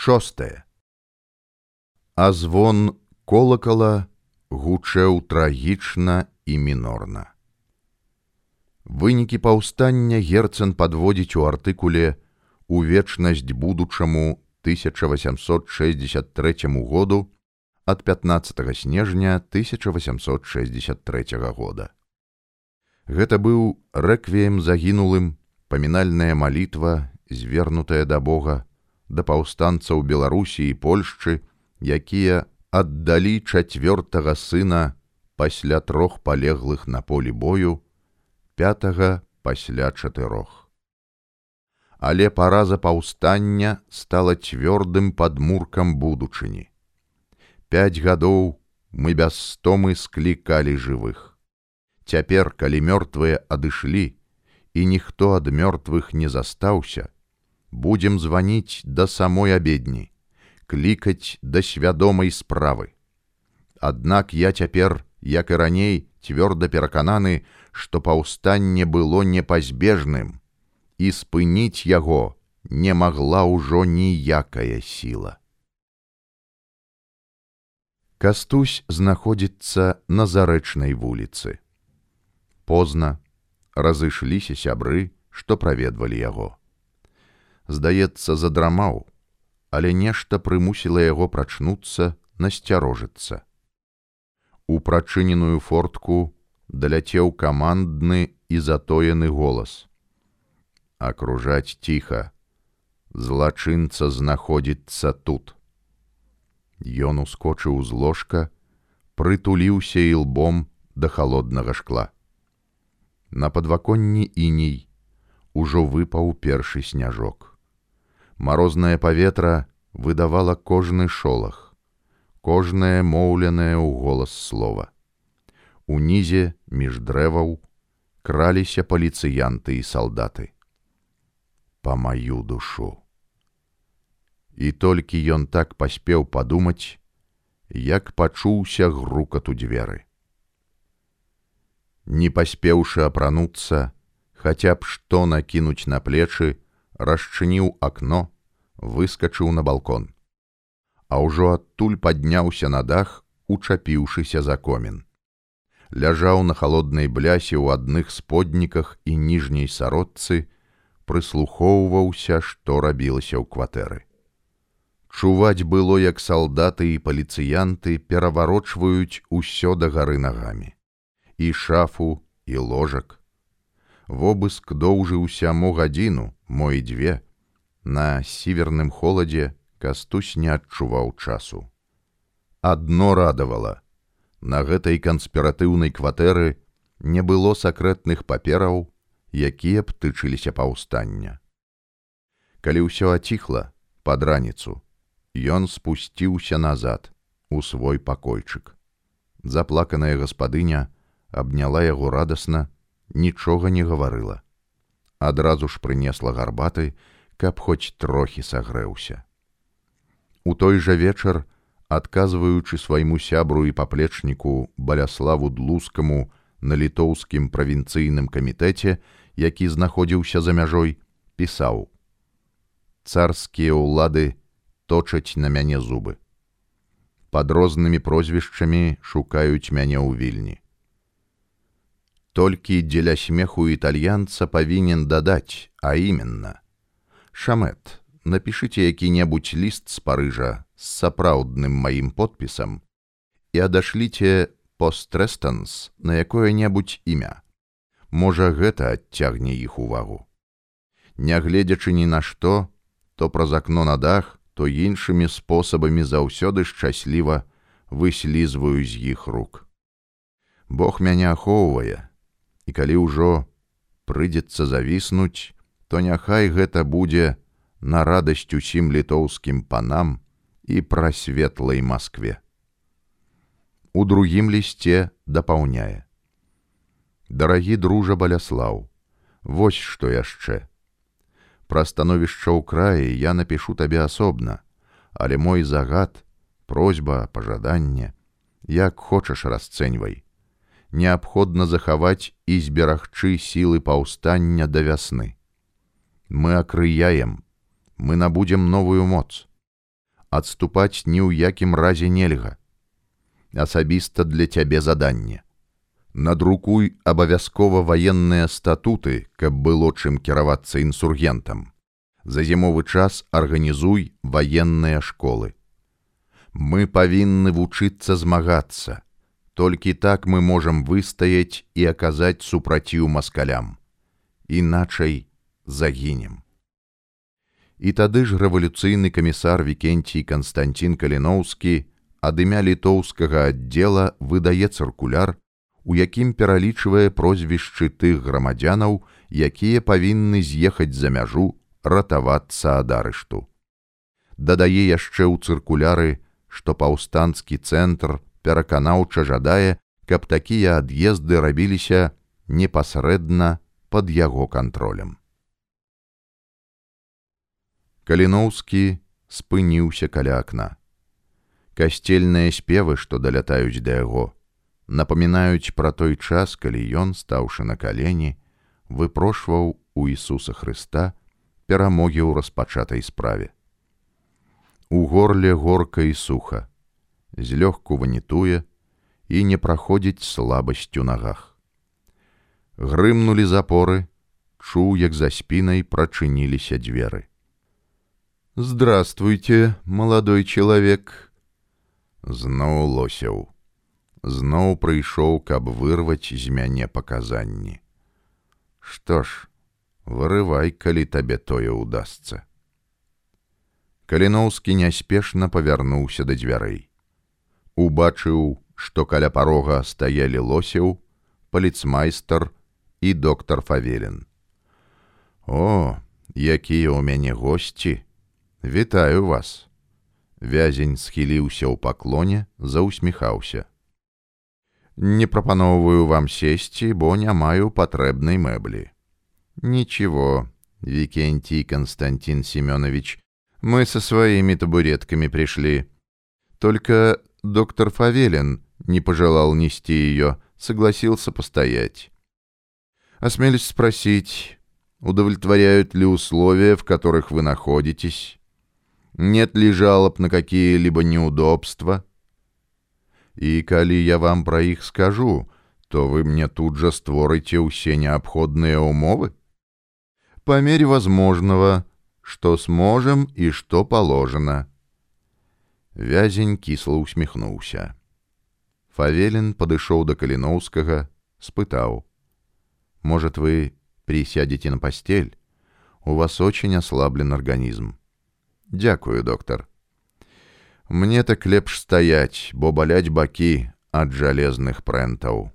шостае а звон колакала гучэў трагічна і мінорна. Вынікі паўстання герцен падводзіць у артыкуле у вечнасць будучаму 1863 году ад 15 снежня 1863 года. Гэта быў рэквіем загінулым, памінальная малітва, звернутая да Бога, да паўстанцаў Беларусі і Польшчы, якія аддалі чацвёртага сына пасля трох палеглых на полі бою, пятага пасля чатырох. Але параза паўстання стала цвёрдым падмуркам будучыні. Пяць гадоў мы без стомы склікалі жывых. Цяпер, калі мёртвыя адышлі, і ніхто ад мёртвых не застаўся, будзем званіць да самой абедні клікаць да свядомай справы. Аднак я цяпер, як і раней, цвёрда перакананы, што паўстанне было непазбежным, і спыніць яго не магла ўжо ніякая сіла. Кастусь знаходзіцца на зарэчнай вуліцы. Позна разышліся сябры, што праведвалі яго. Здаецца, задрамаў, але нешта прымусіла яго прачнуцца насцярожыцца. У прачыненую фортку даляцеў камандны і затоены голас. Акружаць ціха, злачынца знаходзіцца тут. Ён ускочыў з ложка, прытуліўся і лбом да холоднага шкла. На падваконні іней ужо выпаў першы сняжок. Марознае паветра выдавала кожны шолах, кожнае моўленае ў голас слова. Унізе між дрэваў краліся паліцыянты і салдаты. Па маю душу. І толькі ён так паспеў падумаць, як пачуўся грукат у дзверы. Не паспеўшы апрануцца, хаця б што накінуць на плечы, расчыніў акно, выскачыў на балкон. А ўжо адтуль падняўся на дах, учапіўшыся за комін. Ляжаў на халоднай блясе ў адных сподніках і ніжняй сародцы, прыслухоўваўся, што рабілася ў кватэры. Чуваць было, як салдаты і паліцыянты пераварочваюць усё да гары нагамі. І шафу, і ложак, Вобыск доўжыўся мо гадзіну, мо і дзве. На сіверным холадзе кастусь не адчуваў часу. Адно радавала. На гэтай канспіратыўнай кватэры не было сакрэтных папераў, якія б тычыліся паўстання. Калі ўсё аціхла пад раніцу, ён спусціўся назад у свой пакойчык. Заплаканая гаспадыня абняла яго радасна, нічога не гаварыла. Адразу ж прынесла гарбаты, каб хоць трохі сагрэўся. У той жа вечар, адказваючы свайму сябру і паплечніку баляславу длускаму на літоўскім правінцыйным камітэце, які знаходзіўся за мяжой, пісаў: Царскія ўлады точаць на мяне зубы. Пад рознымі прозвішчамі шукаюць мяне ў вільні. Толькі дзеля смеху італьянца павінен дадаць, а именно. Шамет, напішыце які-небудзь ліст з парыжа з сапраўдным маім подпісам і адашліце пострэстанс на якое-небудзь імя. Можа, гэта адцягне іх увагу. Нягледзячы ні на што, то праз акно на дах, то іншымі спосабамі заўсёды шчасліва выслізваю з іх рук. Бог мяне ахоўвае, і калі ўжо прыйдзецца завіснуць, то няхай гэта будзе на радасць усім літоўскім панам і пра светлай Маскве. У другім лісце дапаўняе. Дарагі дружа баляслаў, Вось што яшчэ. Пра становішча ў краі я напішу табе асобна, але мой загад, просьба, пажаданне, як хочаш расцэньвай Неабходна захаваць і зберагчы сілы паўстання да вясны. Мы акрыяем, мы набудзем новую моц. адступаць ні ў якім разе нельга. Асабіста для цябе заданне. Надрукуй абавязкова ваенныя статуты, каб было чым кіравацца інсургентам. За зімовы час арганізуй ваенныя школы. Мы павінны вучыцца змагацца. Толькі так мы можам выстаяць і аказаць супраціў маскалям. Іначай загінем. І тады ж рэвалюцыйны камісар Вкенцій Канстантин Каліноўскі ад імя літоўскага аддзела выдае цыркуляр, у якім пералічвае прозвішчы тых грамадзянаў, якія павінны з'ехаць за мяжу ратавацца ад арышту. Дадае яшчэ ў цыркуляры, што паўстанскі цэнтр пераканаўча жадае, каб такія ад'езды рабіліся непасрэдна пад яго кантролем. Каліноўскі спыніўся каля акна. Касцельныя спевы, што далятаюць да яго, напамінаюць пра той час, калі ён, стаўшы на калені, выпрошваў у Ісуса Хрыста перамогі ў распачатай справе. У горле горка і суха, злёгку ванітуе і не праходзіць слабасць у нагах. Грымнулі запоры, чуў, як за спінай прачыніліся дзверы. «Здравствуйте, молодой человек!» Зноў лосяў. Зноў прыйшоў, каб вырваць з мяне паказанні. Што ж, вырывай, калі табе тое ўдасца. Каліноўскі няспешна павярнуўся да дзвярэй. Убачыў, што каля парога стаялі лосеў, паліцмайстар і доктар Фавелін. О, якія ў мяне госці! Вітаю вас. Вязень схіліўся ў паклоне, заўсміхаўся. Не прапаноўваю вам сесці, бо не маю патрэбнай мэблі. Ничего, Викентий Константин Семенович, мы со своими табуретками пришли. Только доктор Фавелин не пожелал нести ее, согласился постоять. Осмелюсь спросить, удовлетворяют ли условия, в которых вы находитесь? Нет ли жалоб на какие-либо неудобства? И коли я вам про их скажу, то вы мне тут же створите все необходные умовы? По мере возможного, что сможем и что положено. Вязень кисло усмехнулся. Фавелин подышоў до Калиновского, спытаў. Может, вы присядете на постель? У вас очень ослаблен организм. Дякую, доктор. Мне так лепш стаяць, бо баляць бакі ад жалезных прэнтаў.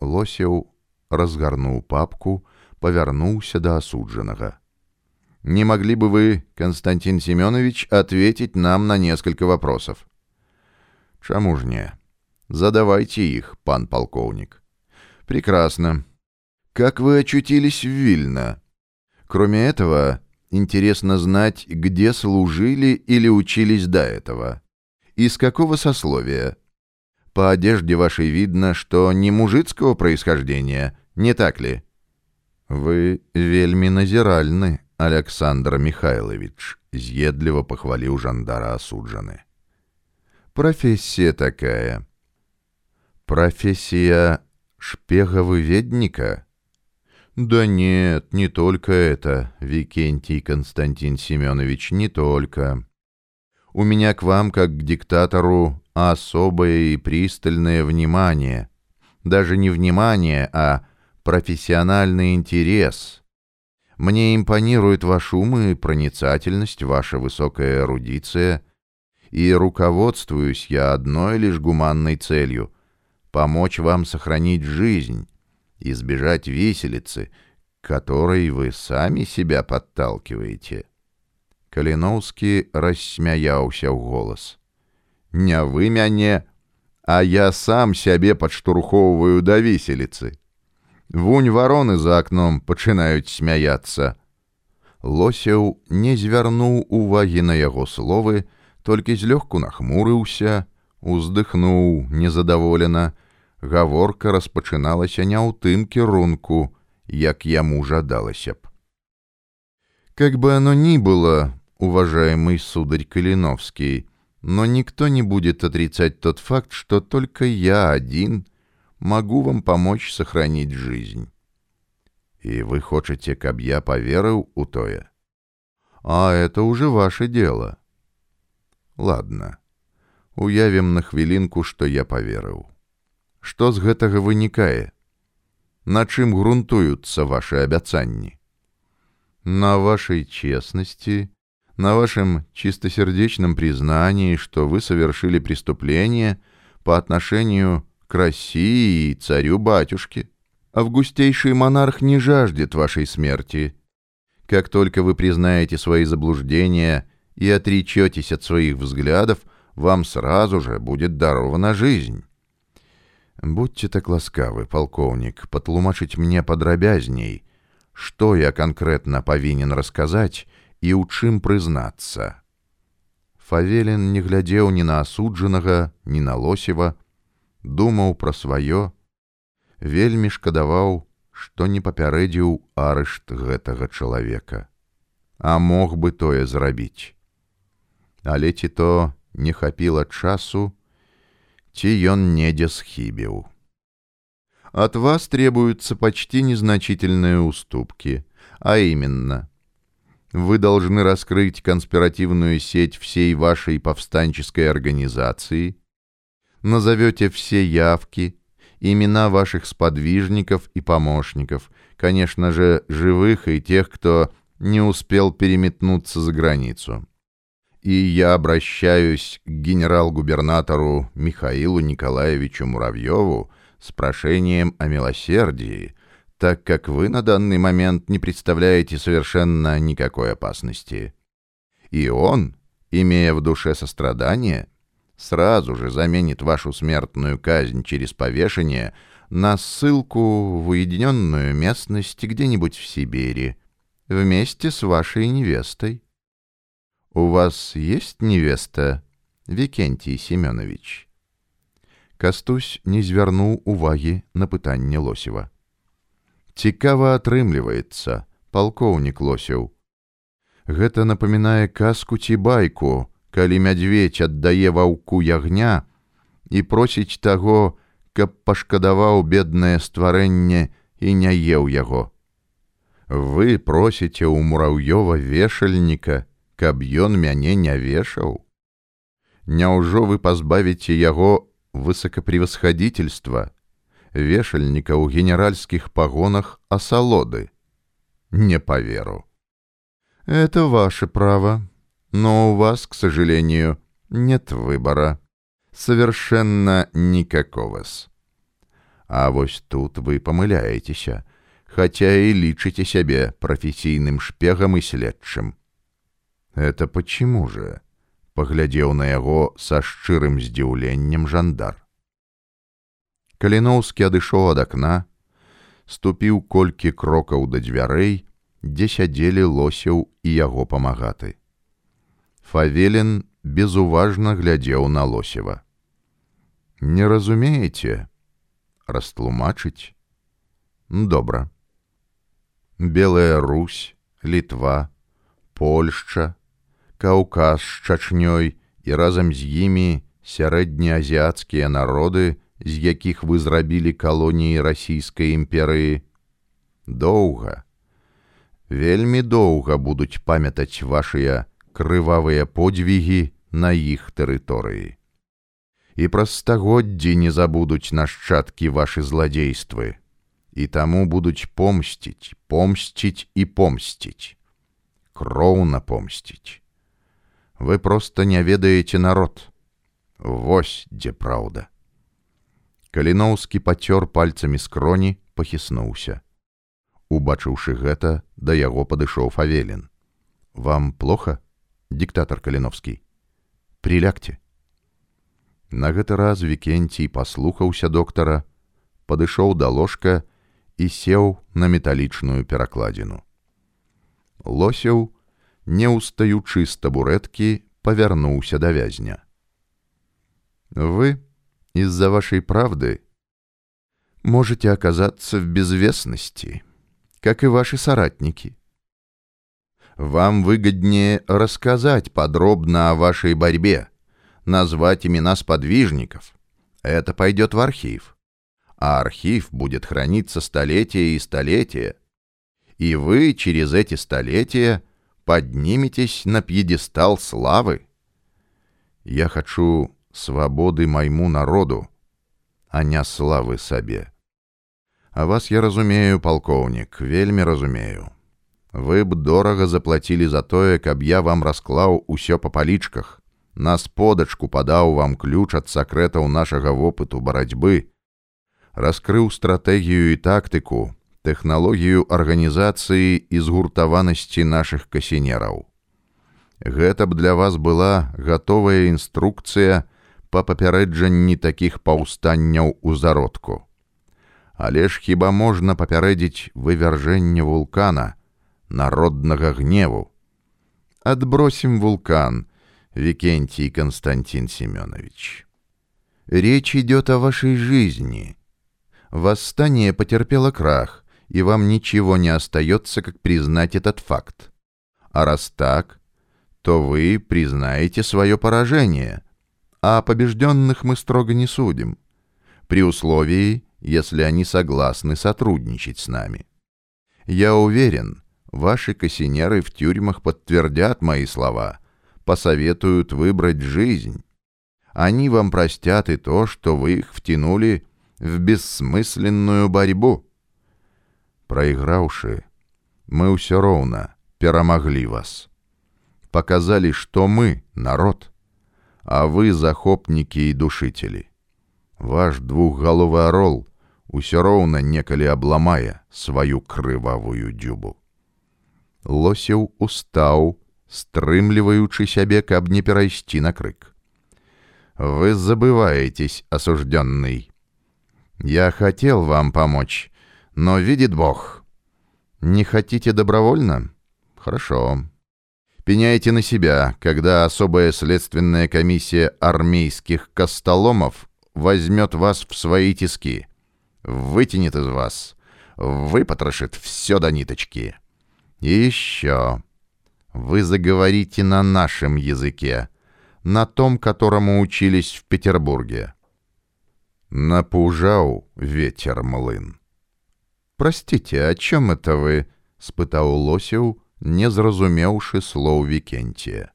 Лосеў разгарнуў папку, павярнуўся да асуджанага. Не могли бы вы, Константин Семенович, ответить нам на несколько вопросов? Чему ж не? Задавайте их, пан полковник. Прекрасно. Как вы очутились в Вильно? Кроме этого, Интересно знать, где служили или учились до этого. Из какого сословия? По одежде вашей видно, что не мужицкого происхождения, не так ли? Вы вельми назиральны, Александр Михайлович, з'едливо похвалил жандара осуджены. Профессия такая. Профессия шпеговыведника? Да нет, не только это, Викентий Константин Семенович, не только. У меня к вам, как к диктатору, особое и пристальное внимание. Даже не внимание, а профессиональный интерес. Мне импонирует ваш ум и проницательность, ваша высокая эрудиция, и руководствуюсь я одной лишь гуманной целью — помочь вам сохранить жизнь, избежать виселицы, которой вы сами себя подталкиваете. Калиновский рассмяяўся ў голас. Не вы мяне, а я сам сябе падштурхоўваю да віселіцы. Вунь вароны за акном пачынаюць смяяцца. Лосеў не звярнуў увагі на яго словы, толькі злёгку нахмурыўся, уздыхнуў незадаволена, гаворка распачыналася не ў тым кірунку, як яму жадалася б. Как бы оно ни было, уважаемый сударь Калиновский, но никто не будет отрицать тот факт, что только я один могу вам помочь сохранить жизнь. И вы хочете, каб я поверил у тое? А это уже ваше дело. Ладно, уявім на хвілінку, што я поверыў. Што з гэтага вынікае? На чым грунтуюцца ваши абяцанні? На вашей честности, на вашем чистосердечном признании, что вы совершили преступление по отношению к России и царю-батюшке. Августейший монарх не жаждет вашей смерти. Как только вы признаете свои заблуждения и отречетесь от своих взглядов, вам сразу же будет дарована жизнь. Будьте так ласкавы, полковник, потлумачить мне подробязней, что я конкретно повинен рассказать и у чым прызнацца. Фавелін не глядзеў ні на асуджанага, ні на лосева, думаў пра сваё, вельмі шкадаваў, што не папярэдзіў арышт гэтага чалавека, а мог бы тое зрабіць. Але ці то не хапіла часу, ці ён недзе схібіў. От вас требуются почти незначительные уступки, а именно, вы должны раскрыть конспиративную сеть всей вашей повстанческой организации, назовете все явки, имена ваших сподвижников и помощников, конечно же, живых и тех, кто не успел переметнуться за границу. И я обращаюсь к генерал-губернатору Михаилу Николаевичу Муравьеву с прошением о милосердии, так как вы на данный момент не представляете совершенно никакой опасности. И он, имея в душе сострадание, сразу же заменит вашу смертную казнь через повешение на ссылку в уединенную местность где-нибудь в Сибири вместе с вашей невестой. У вас есть невеста, Викентий Семенович? Кастусь не звярнуў увагі на пытанне лосева. Цікава атрымліваецца, палкоўнік лосеў. Гэта напамінае казку ці байку, калі мядзведь аддае ваўку ягня і просіць таго, каб пашкадаваў беднае стварэнне і не еў яго. Вы просіце ў мураўёва вешальніка, каб ён мяне не вешаў. Няўжо вы пазбавіце яго высокопревосходительства, вешальника у генеральских погонах осолоды. Не поверу. Это ваше право, но у вас, к сожалению, нет выбора. Совершенно никакого-с. А вось тут вы помыляетесь, хотя и личите себе профессийным шпегом и следчым. Это почему же? паглядзеў на яго са шчырым здзіўленнем жандар. Каліноўскі адышоў ад акна, ступіў колькі крокаў да дзвярэй, дзе сядзелі лосеў і яго памагаты. Фавелін безуважна глядзеў на лосева. Не разумееце, растлумачыць? Добра. Белая Русь, Літва, Польшча, Каўказ з чачнёй і разам з імі сярэднеазіяцкія народы, з якіх вы зрабілі калоніі расійскай імперыі. Доўга, вельмі доўга будуць памятаць вашыя крывавыя подзвігі на іх тэрыторыі. І праз стагоддзі не забудуць нашчадкі вашы зладзействы, і таму будуць помсціць, помсціць і помсціць, кроўна помсціць. Вы просто не ведаеце народ. Вось дзе праўда. Каліноўскі пацёр пальцамі скроні, пахіснуўся. Убачыўшы гэта, да яго падышоў фавелін. Вам плохо, диктатор Каліновскі. Прилягте. На гэты раз Вікенцій паслухаўся доктара, падышоў да ложка і сеў на металічную перакладзіну. Лосеў, не устаючы з табурэткі, павярнуўся да вязня. Вы, из-за вашей правды, можете оказаться в безвестности, как и ваши соратники. вам выгоднее рассказать подробно о вашей борьбе, назвать имена сподвижников. Это пойдет в архив. А архив будет храниться столетия и столетия. И вы через эти столетия подниметесь на пьедестал славы. Я хочу свободы моему народу, а не славы себе. А вас я разумею, полковник, вельмі разумею. Вы б дорага заплатілі за тое, каб я вам расклаў усё па палічках, на сподачку падаў вам ключ ад сакрэтаў нашага вопыту барацьбы, раскрыў стратэгію і тактыку, тэхналогію арганізацыі і згуртаванасці нашых касінераў. Гэта б для вас была гатовая інструкцыя па папярэджанні такіх паўстанняў у зародку. Але ж хіба можна папярэдзіць вывяржэнне вулкана, народнага гневу. Отбросим вулкан, Викентий Константин Семенович. Речь идет о вашей жизни. Восстание потерпело крах, и вам ничего не остается, как признать этот факт. А раз так, то вы признаете свое поражение, а побежденных мы строго не судим, при условии, если они согласны сотрудничать с нами. Я уверен, Ваши кассинеры в тюрьмах подтвердят мои слова, посоветуют выбрать жизнь. Они вам простят и то, что вы их втянули в бессмысленную борьбу. Проигравшие, мы все ровно перемогли вас. Показали, что мы — народ, а вы — захопники и душители. Ваш двухголовый орол усё роўна некалі абламае сваю крывавую дзюбу Лосеў устаў, стрымліваючы сябе, каб не перайсці на крык. «Вы забываетесь, осужденный. Я хотел вам помочь, но видит Бог. Не хотите добровольно? Хорошо. Пеняйте на себя, когда особая следственная комиссия армейских костоломов возьмет вас в свои тиски, вытянет из вас, выпотрошит все до ниточки». И еще. Вы заговорите на нашем языке, на том, которому учились в Петербурге. Напужаў ветер млын. Простите, о чем это вы? спытаў лосеў, не зразумеўшы слоў Викентия.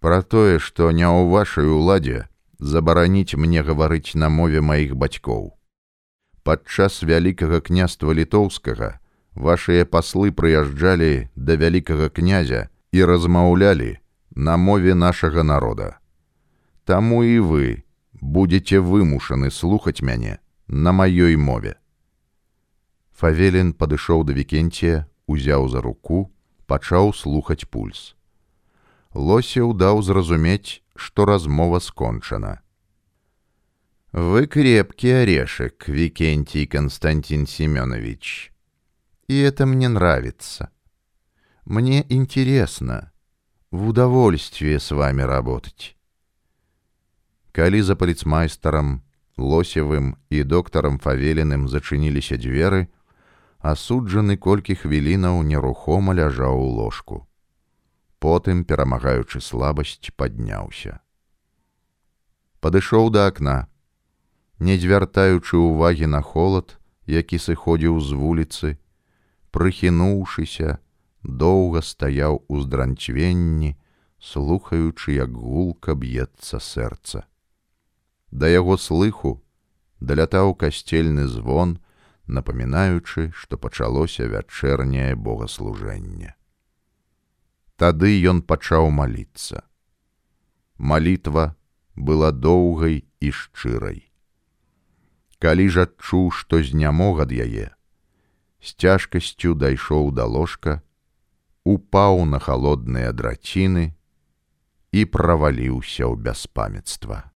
Про тое, што не ў вашай уладзе забараніць мне гаварыць на мове маіх бацькоў. Падчас вялікага княства літоўскага Вашыя паслы прыязджалі да вялікага князя і размаўлялі на мове нашага народа. Таму і вы будете вымушаны слухаць мяне на маёй мове. Фавелін падышоў да Вкенція, узяў за руку, пачаў слухаць пульс. Лосеў даў зразумець, што размова скончана. Вы крепкий орешек, Викентий Константин Семенович. И это мне нравится. Мне интересно, в удовольствие с вами работать. Калі за паліцмайстарам, лосевым і доктарам фавеленым зачыніліся дзверы, асуджаны колькі хвілінаў нерухома ляжаў у ложку. Потым, перамагаючы слабасць, падняўся. Падышоў да акна, не звяртаючы ўвагі на холад, які сыходзіў з вуліцы, прыхінуўшыся, доўга стаяў у здранчвенні, слухаючы, як гулка б'ецца сэрца. Да яго слыху далятаў касцельны звон, напамінаючы, што пачалося вячэрняе богаслужэнне. Тады ён пачаў маліцца. Малітва была доўгай і шчырай. Калі ж адчуў, што знямог ад яе, з цяжкасцю дайшоў да ложка, упаў на халодныя драціны і праваліўся ў бяспамятства.